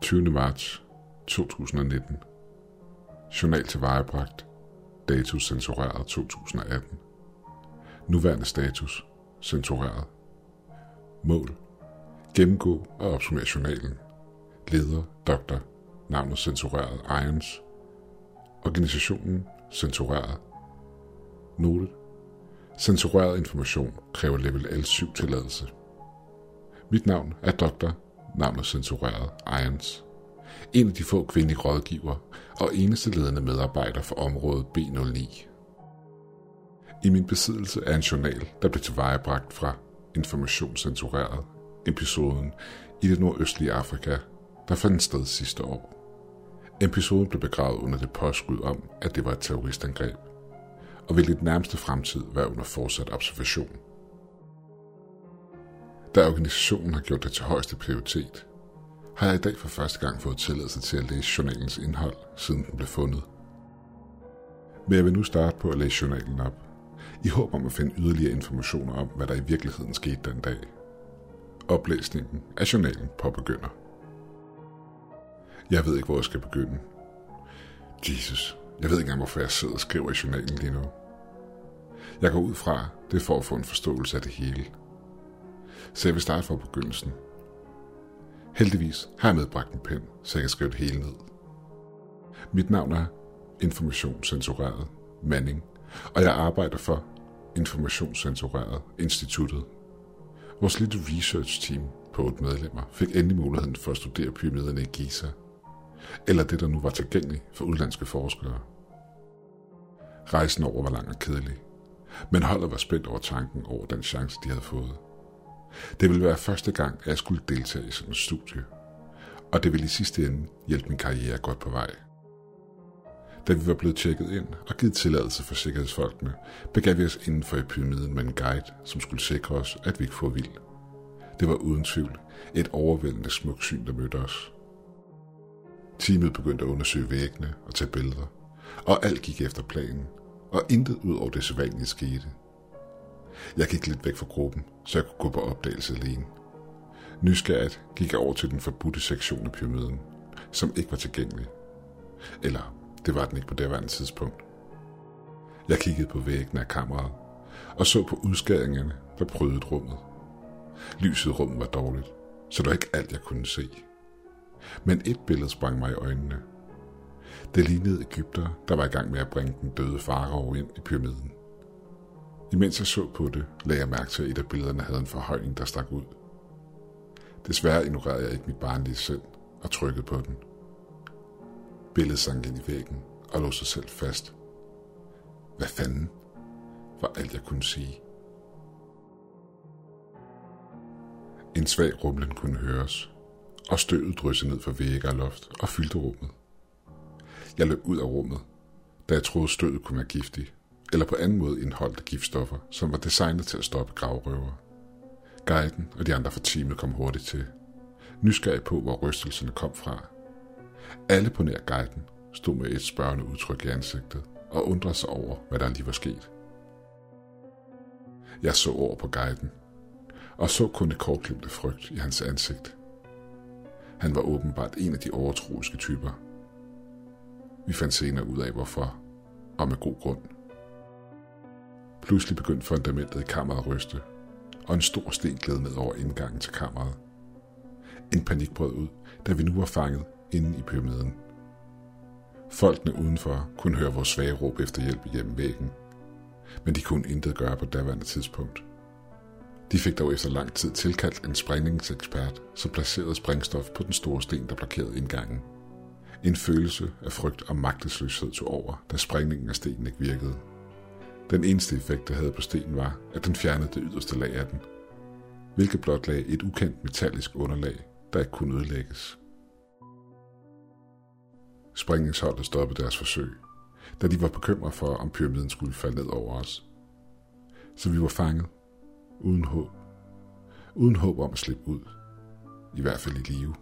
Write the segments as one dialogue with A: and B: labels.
A: 20. marts 2019. Journal til vejebragt. Datus censureret 2018. Nuværende status censureret. Mål. Gennemgå og opsummere journalen. Leder, doktor, navnet censureret, Irons. Organisationen censureret. Note. Censureret information kræver level L7 tilladelse. Mit navn er Dr navnet censureret, Irons. En af de få kvindelige rådgiver og eneste ledende medarbejder for området B09. I min besiddelse er en journal, der blev tilvejebragt fra Informationscensureret, episoden i det nordøstlige Afrika, der fandt sted sidste år. Episoden blev begravet under det påskud om, at det var et terroristangreb, og vil i den nærmeste fremtid være under fortsat observation. Da organisationen har gjort det til højeste prioritet, har jeg i dag for første gang fået tilladelse til at læse journalens indhold, siden den blev fundet. Men jeg vil nu starte på at læse journalen op, i håb om at finde yderligere informationer om, hvad der i virkeligheden skete den dag. Oplæsningen af journalen påbegynder. Jeg ved ikke, hvor jeg skal begynde. Jesus, jeg ved ikke engang, hvorfor jeg sidder og skriver i journalen lige nu. Jeg går ud fra, det er for at få en forståelse af det hele. Så jeg vil starte fra begyndelsen. Heldigvis har jeg medbragt en pen, så jeg kan skrive det hele ned. Mit navn er Informationscensureret Manning, og jeg arbejder for Informationscensureret Instituttet. Vores lille research team på otte medlemmer fik endelig muligheden for at studere pyramiderne i Giza, eller det, der nu var tilgængeligt for udlandske forskere. Rejsen over var lang og kedelig, men holdet var spændt over tanken over den chance, de havde fået. Det ville være første gang, at jeg skulle deltage i sådan et studie, og det ville i sidste ende hjælpe min karriere godt på vej. Da vi var blevet tjekket ind og givet tilladelse for sikkerhedsfolkene, begav vi os inden for i pyramiden med en guide, som skulle sikre os, at vi ikke får vild. Det var uden tvivl et overvældende smukt syn, der mødte os. Teamet begyndte at undersøge væggene og tage billeder, og alt gik efter planen, og intet ud over det sædvanlige skete. Jeg gik lidt væk fra gruppen, så jeg kunne gå på opdagelse alene. Nysgerrigt gik jeg over til den forbudte sektion af pyramiden, som ikke var tilgængelig. Eller det var den ikke på det tidspunkt. Jeg kiggede på væggene af kammeret og så på udskæringerne, der prøvede rummet. Lyset i rummet var dårligt, så det var ikke alt, jeg kunne se. Men et billede sprang mig i øjnene. Det lignede Ægypter, der var i gang med at bringe den døde farao ind i pyramiden. Imens jeg så på det, lagde jeg mærke til, at et af billederne havde en forhøjning, der stak ud. Desværre ignorerede jeg ikke mit barnlige sind og trykkede på den. Billedet sank ind i væggen og lå sig selv fast. Hvad fanden? var alt jeg kunne sige. En svag rumlen kunne høres, og støvet dryssede ned fra vægge og loft og fyldte rummet. Jeg løb ud af rummet, da jeg troede stødet kunne være giftig, eller på anden måde indeholdte giftstoffer, som var designet til at stoppe gravrøver. Guiden og de andre fra teamet kom hurtigt til. Nysgerrig på, hvor rystelserne kom fra. Alle på nær guiden stod med et spørgende udtryk i ansigtet og undrede sig over, hvad der lige var sket. Jeg så over på guiden, og så kun et kortglimt frygt i hans ansigt. Han var åbenbart en af de overtroiske typer. Vi fandt senere ud af, hvorfor, og med god grund. Pludselig begyndte fundamentet i kammeret at ryste, og en stor sten gled ned over indgangen til kammeret. En panik brød ud, da vi nu var fanget inde i pyramiden. Folkene udenfor kunne høre vores svage råb efter hjælp igennem væggen, men de kunne intet gøre på daværende tidspunkt. De fik dog efter lang tid tilkaldt en sprængningsekspert, som placerede sprængstof på den store sten, der blokerede indgangen. En følelse af frygt og magtesløshed tog over, da sprængningen af stenen ikke virkede. Den eneste effekt, det havde på stenen, var, at den fjernede det yderste lag af den, hvilket blot lagde et ukendt metallisk underlag, der ikke kunne ødelægges. Sprængningsholdet stoppede deres forsøg, da de var bekymret for, om pyramiden skulle falde ned over os. Så vi var fanget, uden håb. Uden håb om at slippe ud. I hvert fald i live.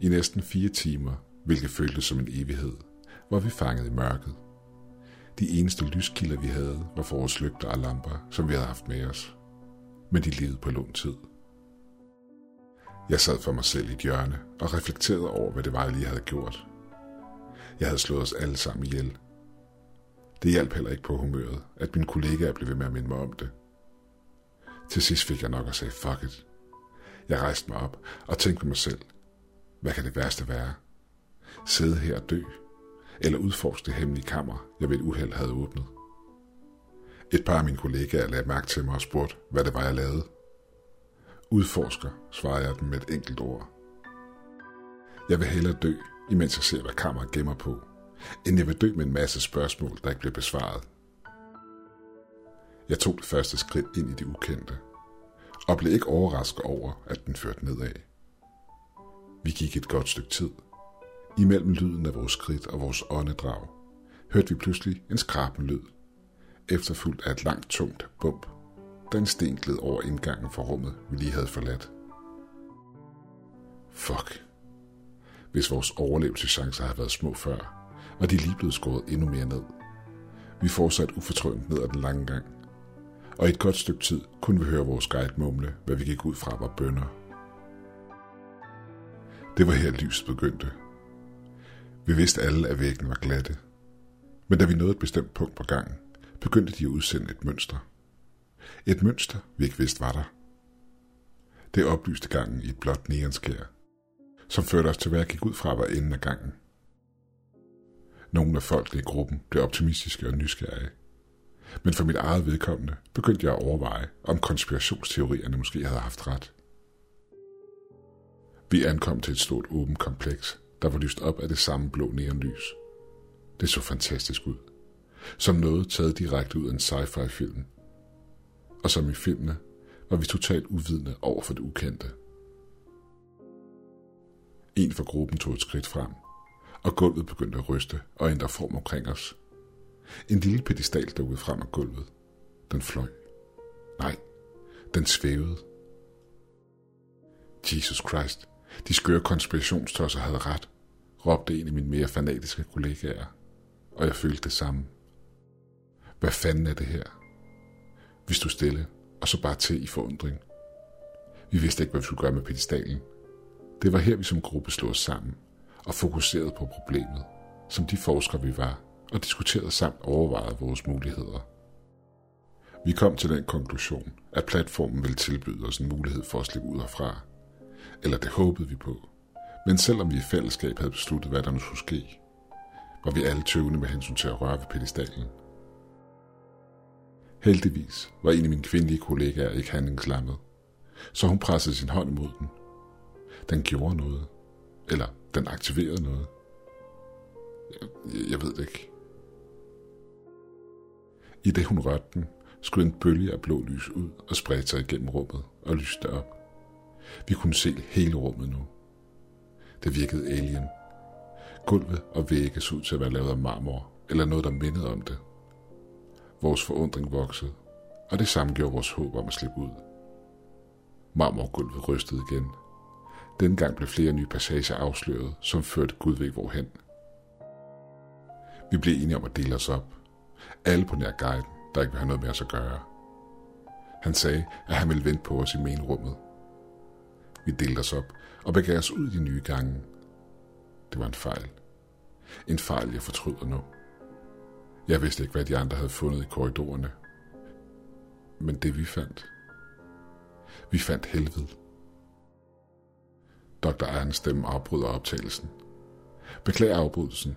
A: I næsten fire timer, hvilket føltes som en evighed, var vi fanget i mørket. De eneste lyskilder, vi havde, var for vores lygter og lamper, som vi havde haft med os. Men de levede på lån tid. Jeg sad for mig selv i et hjørne og reflekterede over, hvad det var, jeg lige havde gjort. Jeg havde slået os alle sammen ihjel. Det hjalp heller ikke på humøret, at mine kollegaer blev ved med at minde mig om det. Til sidst fik jeg nok at sige fuck it. Jeg rejste mig op og tænkte på mig selv. Hvad kan det værste være? Sidde her og dø? Eller udforske det hemmelige kammer, jeg ved et uheld havde åbnet? Et par af mine kollegaer lagde mærke til mig og spurgte, hvad det var, jeg lavede. Udforsker, svarede jeg dem med et enkelt ord. Jeg vil hellere dø, imens jeg ser, hvad kammeret gemmer på, end jeg vil dø med en masse spørgsmål, der ikke bliver besvaret. Jeg tog det første skridt ind i det ukendte, og blev ikke overrasket over, at den førte nedad. Vi gik et godt stykke tid. Imellem lyden af vores skridt og vores åndedrag, hørte vi pludselig en skraben lyd, efterfulgt af et langt, tungt bump, da en sten gled over indgangen for rummet, vi lige havde forladt. Fuck. Hvis vores overlevelseschancer havde været små før, var de lige blevet skåret endnu mere ned. Vi fortsatte ufortrødent ned ad den lange gang, og i et godt stykke tid kunne vi høre vores guide mumle, hvad vi gik ud fra var bønder. Det var her lyset begyndte. Vi vidste alle, at væggene var glatte. Men da vi nåede et bestemt punkt på gangen, begyndte de at udsende et mønster. Et mønster, vi ikke vidste var der. Det oplyste gangen i et blåt neonskær, som førte os til, hvad jeg gik ud fra var enden af gangen. Nogle af folkene i gruppen blev optimistiske og nysgerrige. Men for mit eget vedkommende begyndte jeg at overveje, om konspirationsteorierne måske havde haft ret. Vi ankom til et stort åbent kompleks, der var lyst op af det samme blå neonlys. Det så fantastisk ud. Som noget taget direkte ud af en sci-fi film. Og som i filmene var vi totalt uvidende over for det ukendte. En fra gruppen tog et skridt frem, og gulvet begyndte at ryste og ændre form omkring os. En lille pedestal derude frem af gulvet. Den fløj. Nej, den svævede. Jesus Christ, de skøre konspirationstosser havde ret, råbte en af mine mere fanatiske kollegaer, og jeg følte det samme. Hvad fanden er det her? Vi stod stille, og så bare til i forundring. Vi vidste ikke, hvad vi skulle gøre med pedestalen. Det var her, vi som gruppe slog os sammen og fokuserede på problemet, som de forskere vi var, og diskuterede samt overvejede vores muligheder. Vi kom til den konklusion, at platformen ville tilbyde os en mulighed for at slippe ud herfra. Eller det håbede vi på. Men selvom vi i fællesskab havde besluttet, hvad der nu skulle ske, var vi alle tøvende med hensyn til at røre ved pedestalen. Heldigvis var en af mine kvindelige kollegaer ikke handlingslammet, så hun pressede sin hånd imod den. Den gjorde noget. Eller den aktiverede noget. Jeg, jeg ved det ikke. I det hun rørte den, skulle en bølge af blå lys ud og spredte sig igennem rummet og lyste op. Vi kunne se hele rummet nu. Det virkede alien. Gulvet og vægge så ud til at være lavet af marmor, eller noget, der mindede om det. Vores forundring voksede, og det samme gjorde vores håb om at slippe ud. Marmorgulvet rystede igen. Dengang blev flere nye passager afsløret, som førte Gud ved hvorhen. Vi blev enige om at dele os op. Alle på nær guiden, der ikke ville have noget med os at gøre. Han sagde, at han ville vente på os i menrummet. Vi delte os op og begav os ud i de nye gange. Det var en fejl. En fejl, jeg fortryder nu. Jeg vidste ikke, hvad de andre havde fundet i korridorerne. Men det vi fandt. Vi fandt helvede. Dr. Ejens stemme afbryder optagelsen. Beklager afbrydelsen.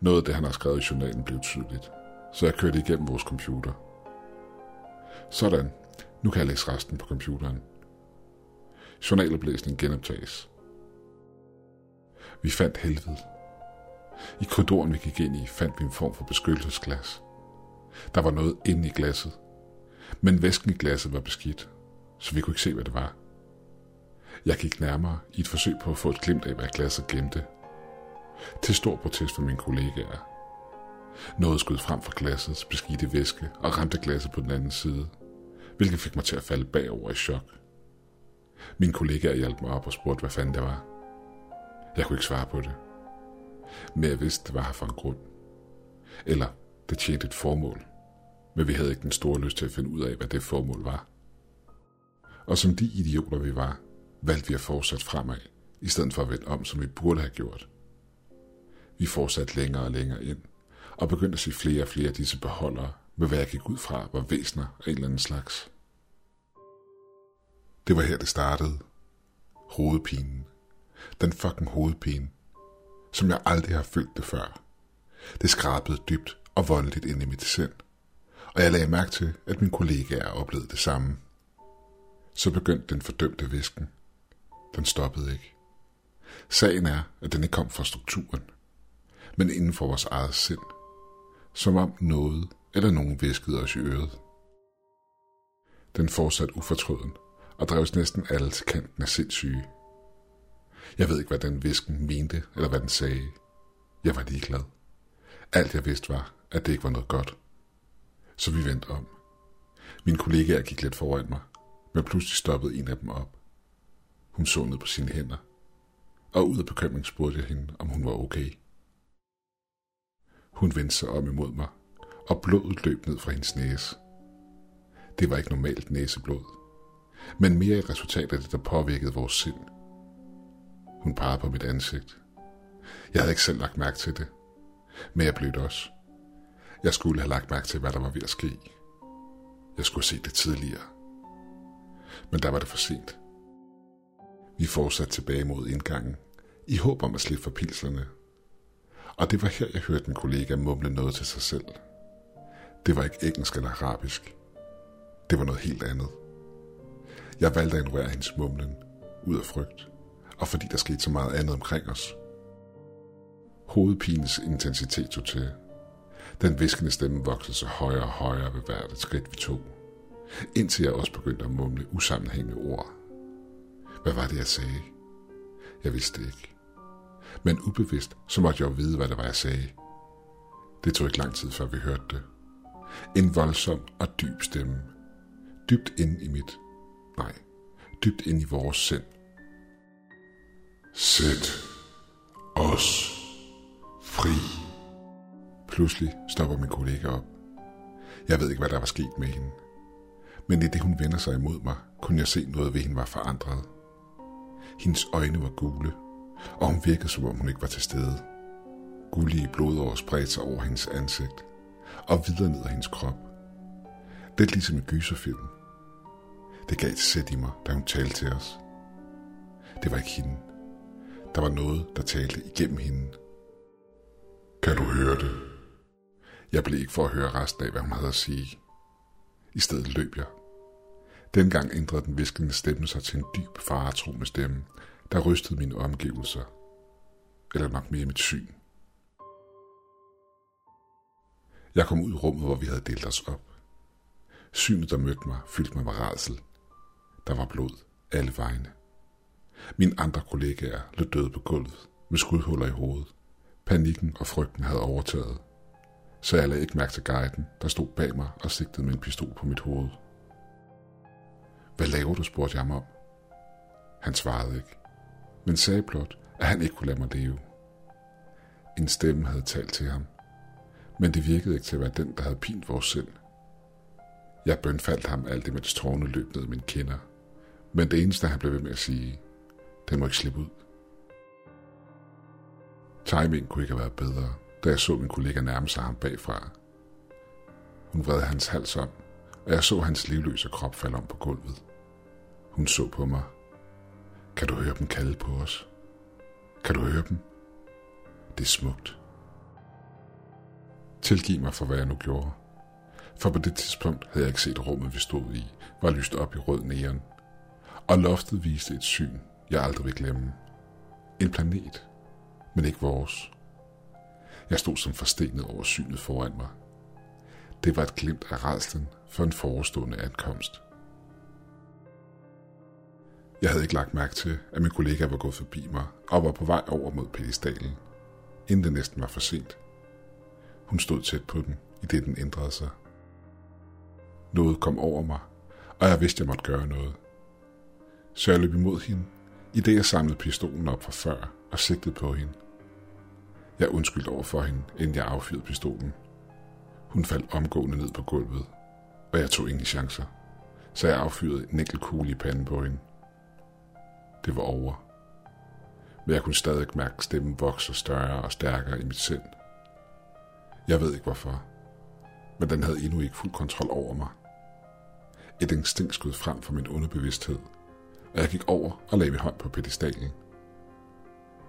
A: Noget af det, han har skrevet i journalen, blev tydeligt, så jeg kørte igennem vores computer. Sådan. Nu kan jeg læse resten på computeren. Journaloplæsning genoptages. Vi fandt helvede. I korridoren, vi gik ind i, fandt vi en form for beskyttelsesglas. Der var noget inde i glasset, men væsken i glasset var beskidt, så vi kunne ikke se, hvad det var. Jeg gik nærmere i et forsøg på at få et glimt af, hvad glasset gemte. Til stor protest fra mine kollegaer. Noget skød frem fra glassets beskidte væske og ramte glasset på den anden side, hvilket fik mig til at falde bagover i chok. Min kollega hjalp mig op og spurgte, hvad fanden det var. Jeg kunne ikke svare på det. Men jeg vidste, det var her for en grund. Eller det tjente et formål. Men vi havde ikke den store lyst til at finde ud af, hvad det formål var. Og som de idioter vi var, valgte vi at fortsætte fremad, i stedet for at vende om, som vi burde have gjort. Vi fortsatte længere og længere ind, og begyndte at se flere og flere af disse beholdere, med hvad jeg gik ud fra var væsner af en eller anden slags. Det var her, det startede. Hovedpinen. Den fucking hovedpine. Som jeg aldrig har følt det før. Det skrabede dybt og voldeligt ind i mit sind. Og jeg lagde mærke til, at mine kollegaer oplevede det samme. Så begyndte den fordømte visken. Den stoppede ikke. Sagen er, at den ikke kom fra strukturen, men inden for vores eget sind. Som om noget eller nogen viskede os i øret. Den fortsatte ufortrøden og drev næsten alle til kanten af sindssyge. Jeg ved ikke, hvad den visken mente, eller hvad den sagde. Jeg var ligeglad. Alt jeg vidste var, at det ikke var noget godt. Så vi vendte om. Mine kollegaer gik lidt foran mig, men pludselig stoppede en af dem op. Hun så ned på sine hænder, og ud af bekymring spurgte jeg hende, om hun var okay. Hun vendte sig om imod mig, og blodet løb ned fra hendes næse. Det var ikke normalt næseblod, men mere et resultat af det, der påvirkede vores sind. Hun pegede på mit ansigt. Jeg havde ikke selv lagt mærke til det, men jeg blev det også. Jeg skulle have lagt mærke til, hvad der var ved at ske. Jeg skulle se det tidligere. Men der var det for sent. Vi fortsatte tilbage mod indgangen, i håb om at slippe for pilserne. Og det var her, jeg hørte min kollega mumle noget til sig selv. Det var ikke engelsk eller arabisk. Det var noget helt andet. Jeg valgte at ignorere hendes mumlen, ud af frygt, og fordi der skete så meget andet omkring os. Hovedpines intensitet tog til. Den viskende stemme voksede sig højere og højere ved hvert skridt, vi tog. Indtil jeg også begyndte at mumle usammenhængende ord. Hvad var det, jeg sagde? Jeg vidste det ikke. Men ubevidst, så måtte jeg jo vide, hvad det var, jeg sagde. Det tog ikke lang tid, før vi hørte det. En voldsom og dyb stemme. Dybt ind i mit. Nej, dybt ind i vores sind. Sæt os fri. Pludselig stopper min kollega op. Jeg ved ikke, hvad der var sket med hende. Men i det, hun vender sig imod mig, kunne jeg se noget ved hende var forandret. Hendes øjne var gule, og hun virkede, som om hun ikke var til stede. Gullige blodår spredte sig over hendes ansigt, og videre ned ad hendes krop. Lidt ligesom en gyserfilm. Det gav et sæt i mig, da hun talte til os. Det var ikke hende. Der var noget, der talte igennem hende. Kan du høre det? Jeg blev ikke for at høre resten af, hvad hun havde at sige. I stedet løb jeg. Dengang ændrede den viskende stemme sig til en dyb faretruende stemme, der rystede mine omgivelser. Eller nok mere mit syn. Jeg kom ud i rummet, hvor vi havde delt os op. Synet, der mødte mig, fyldte mig med rædsel. Der var blod alle vegne. Mine andre kollegaer lå døde på gulvet med skudhuller i hovedet. Panikken og frygten havde overtaget. Så jeg lagde ikke mærke til guiden, der stod bag mig og sigtede med en pistol på mit hoved. Hvad laver du, spurgte jeg ham om. Han svarede ikke, men sagde blot, at han ikke kunne lade mig leve. En stemme havde talt til ham, men det virkede ikke til at være den, der havde pint vores sind. Jeg bønfaldt ham alt imens tårne løb ned mine kinder, men det eneste, han blev ved med at sige, den må ikke slippe ud. Timing kunne ikke have været bedre, da jeg så min kollega nærme sig ham bagfra. Hun vred hans hals om, og jeg så hans livløse krop falde om på gulvet. Hun så på mig. Kan du høre dem kalde på os? Kan du høre dem? Det er smukt. Tilgiv mig for, hvad jeg nu gjorde. For på det tidspunkt havde jeg ikke set rummet, vi stod i, var lyst op i rød neon. Og loftet viste et syn, jeg aldrig vil glemme. En planet, men ikke vores. Jeg stod som forstenet over synet foran mig. Det var et glimt af rædslen for en forestående ankomst. Jeg havde ikke lagt mærke til, at min kollega var gået forbi mig og var på vej over mod pedestalen, inden det næsten var for sent. Hun stod tæt på den, i det den ændrede sig. Noget kom over mig, og jeg vidste, jeg måtte gøre noget. Så jeg løb imod hende, i det jeg samlede pistolen op fra før og sigtede på hende. Jeg undskyldte over for hende, inden jeg affyrede pistolen. Hun faldt omgående ned på gulvet, og jeg tog ingen chancer, så jeg affyrede en enkelt kugle i panden på hende. det var over. Men jeg kunne stadig mærke stemmen vokse større og stærkere i mit sind. Jeg ved ikke hvorfor, men den havde endnu ikke fuld kontrol over mig. Et instinkt skød frem for min underbevidsthed, og jeg gik over og lagde min hånd på pedestalen.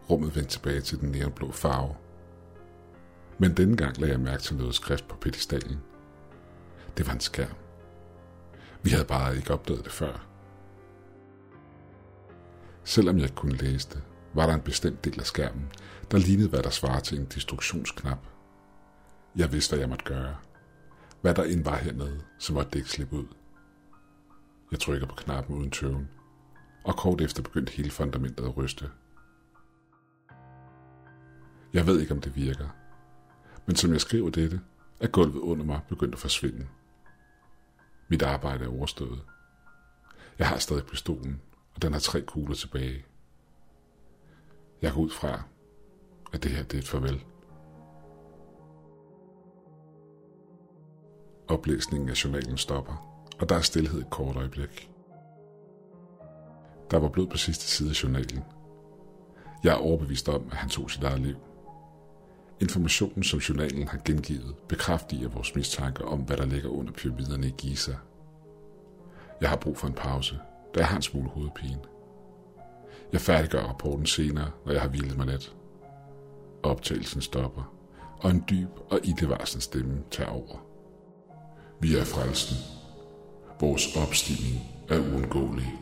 A: Rummet vendte tilbage til den neonblå farve. Men denne gang lagde jeg mærke til noget skrift på pedestalen. Det var en skærm. Vi havde bare ikke opdaget det før. Selvom jeg ikke kunne læse det, var der en bestemt del af skærmen, der lignede, hvad der svarer til en destruktionsknap. Jeg vidste, hvad jeg måtte gøre. Hvad der end var hernede, så måtte det ikke slippe ud. Jeg trykker på knappen uden tøven, og kort efter begyndte hele fundamentet at ryste. Jeg ved ikke, om det virker, men som jeg skriver dette, er gulvet under mig begyndt at forsvinde. Mit arbejde er overstået. Jeg har stadig pistolen, og den har tre kugler tilbage. Jeg går ud fra, at det her det er et farvel. Oplæsningen af journalen stopper, og der er stillhed et kort øjeblik. Der var blod på sidste side af journalen. Jeg er overbevist om, at han tog sit eget liv. Informationen, som journalen har gengivet, bekræfter vores mistanke om, hvad der ligger under pyramiderne i Giza. Jeg har brug for en pause, da jeg har en smule hovedpine. Jeg færdiggør rapporten senere, når jeg har hvilet mig lidt. Optagelsen stopper, og en dyb og ildevarsende stemme tager over. Vi er frelsen. Vores opstigning er uundgåelig.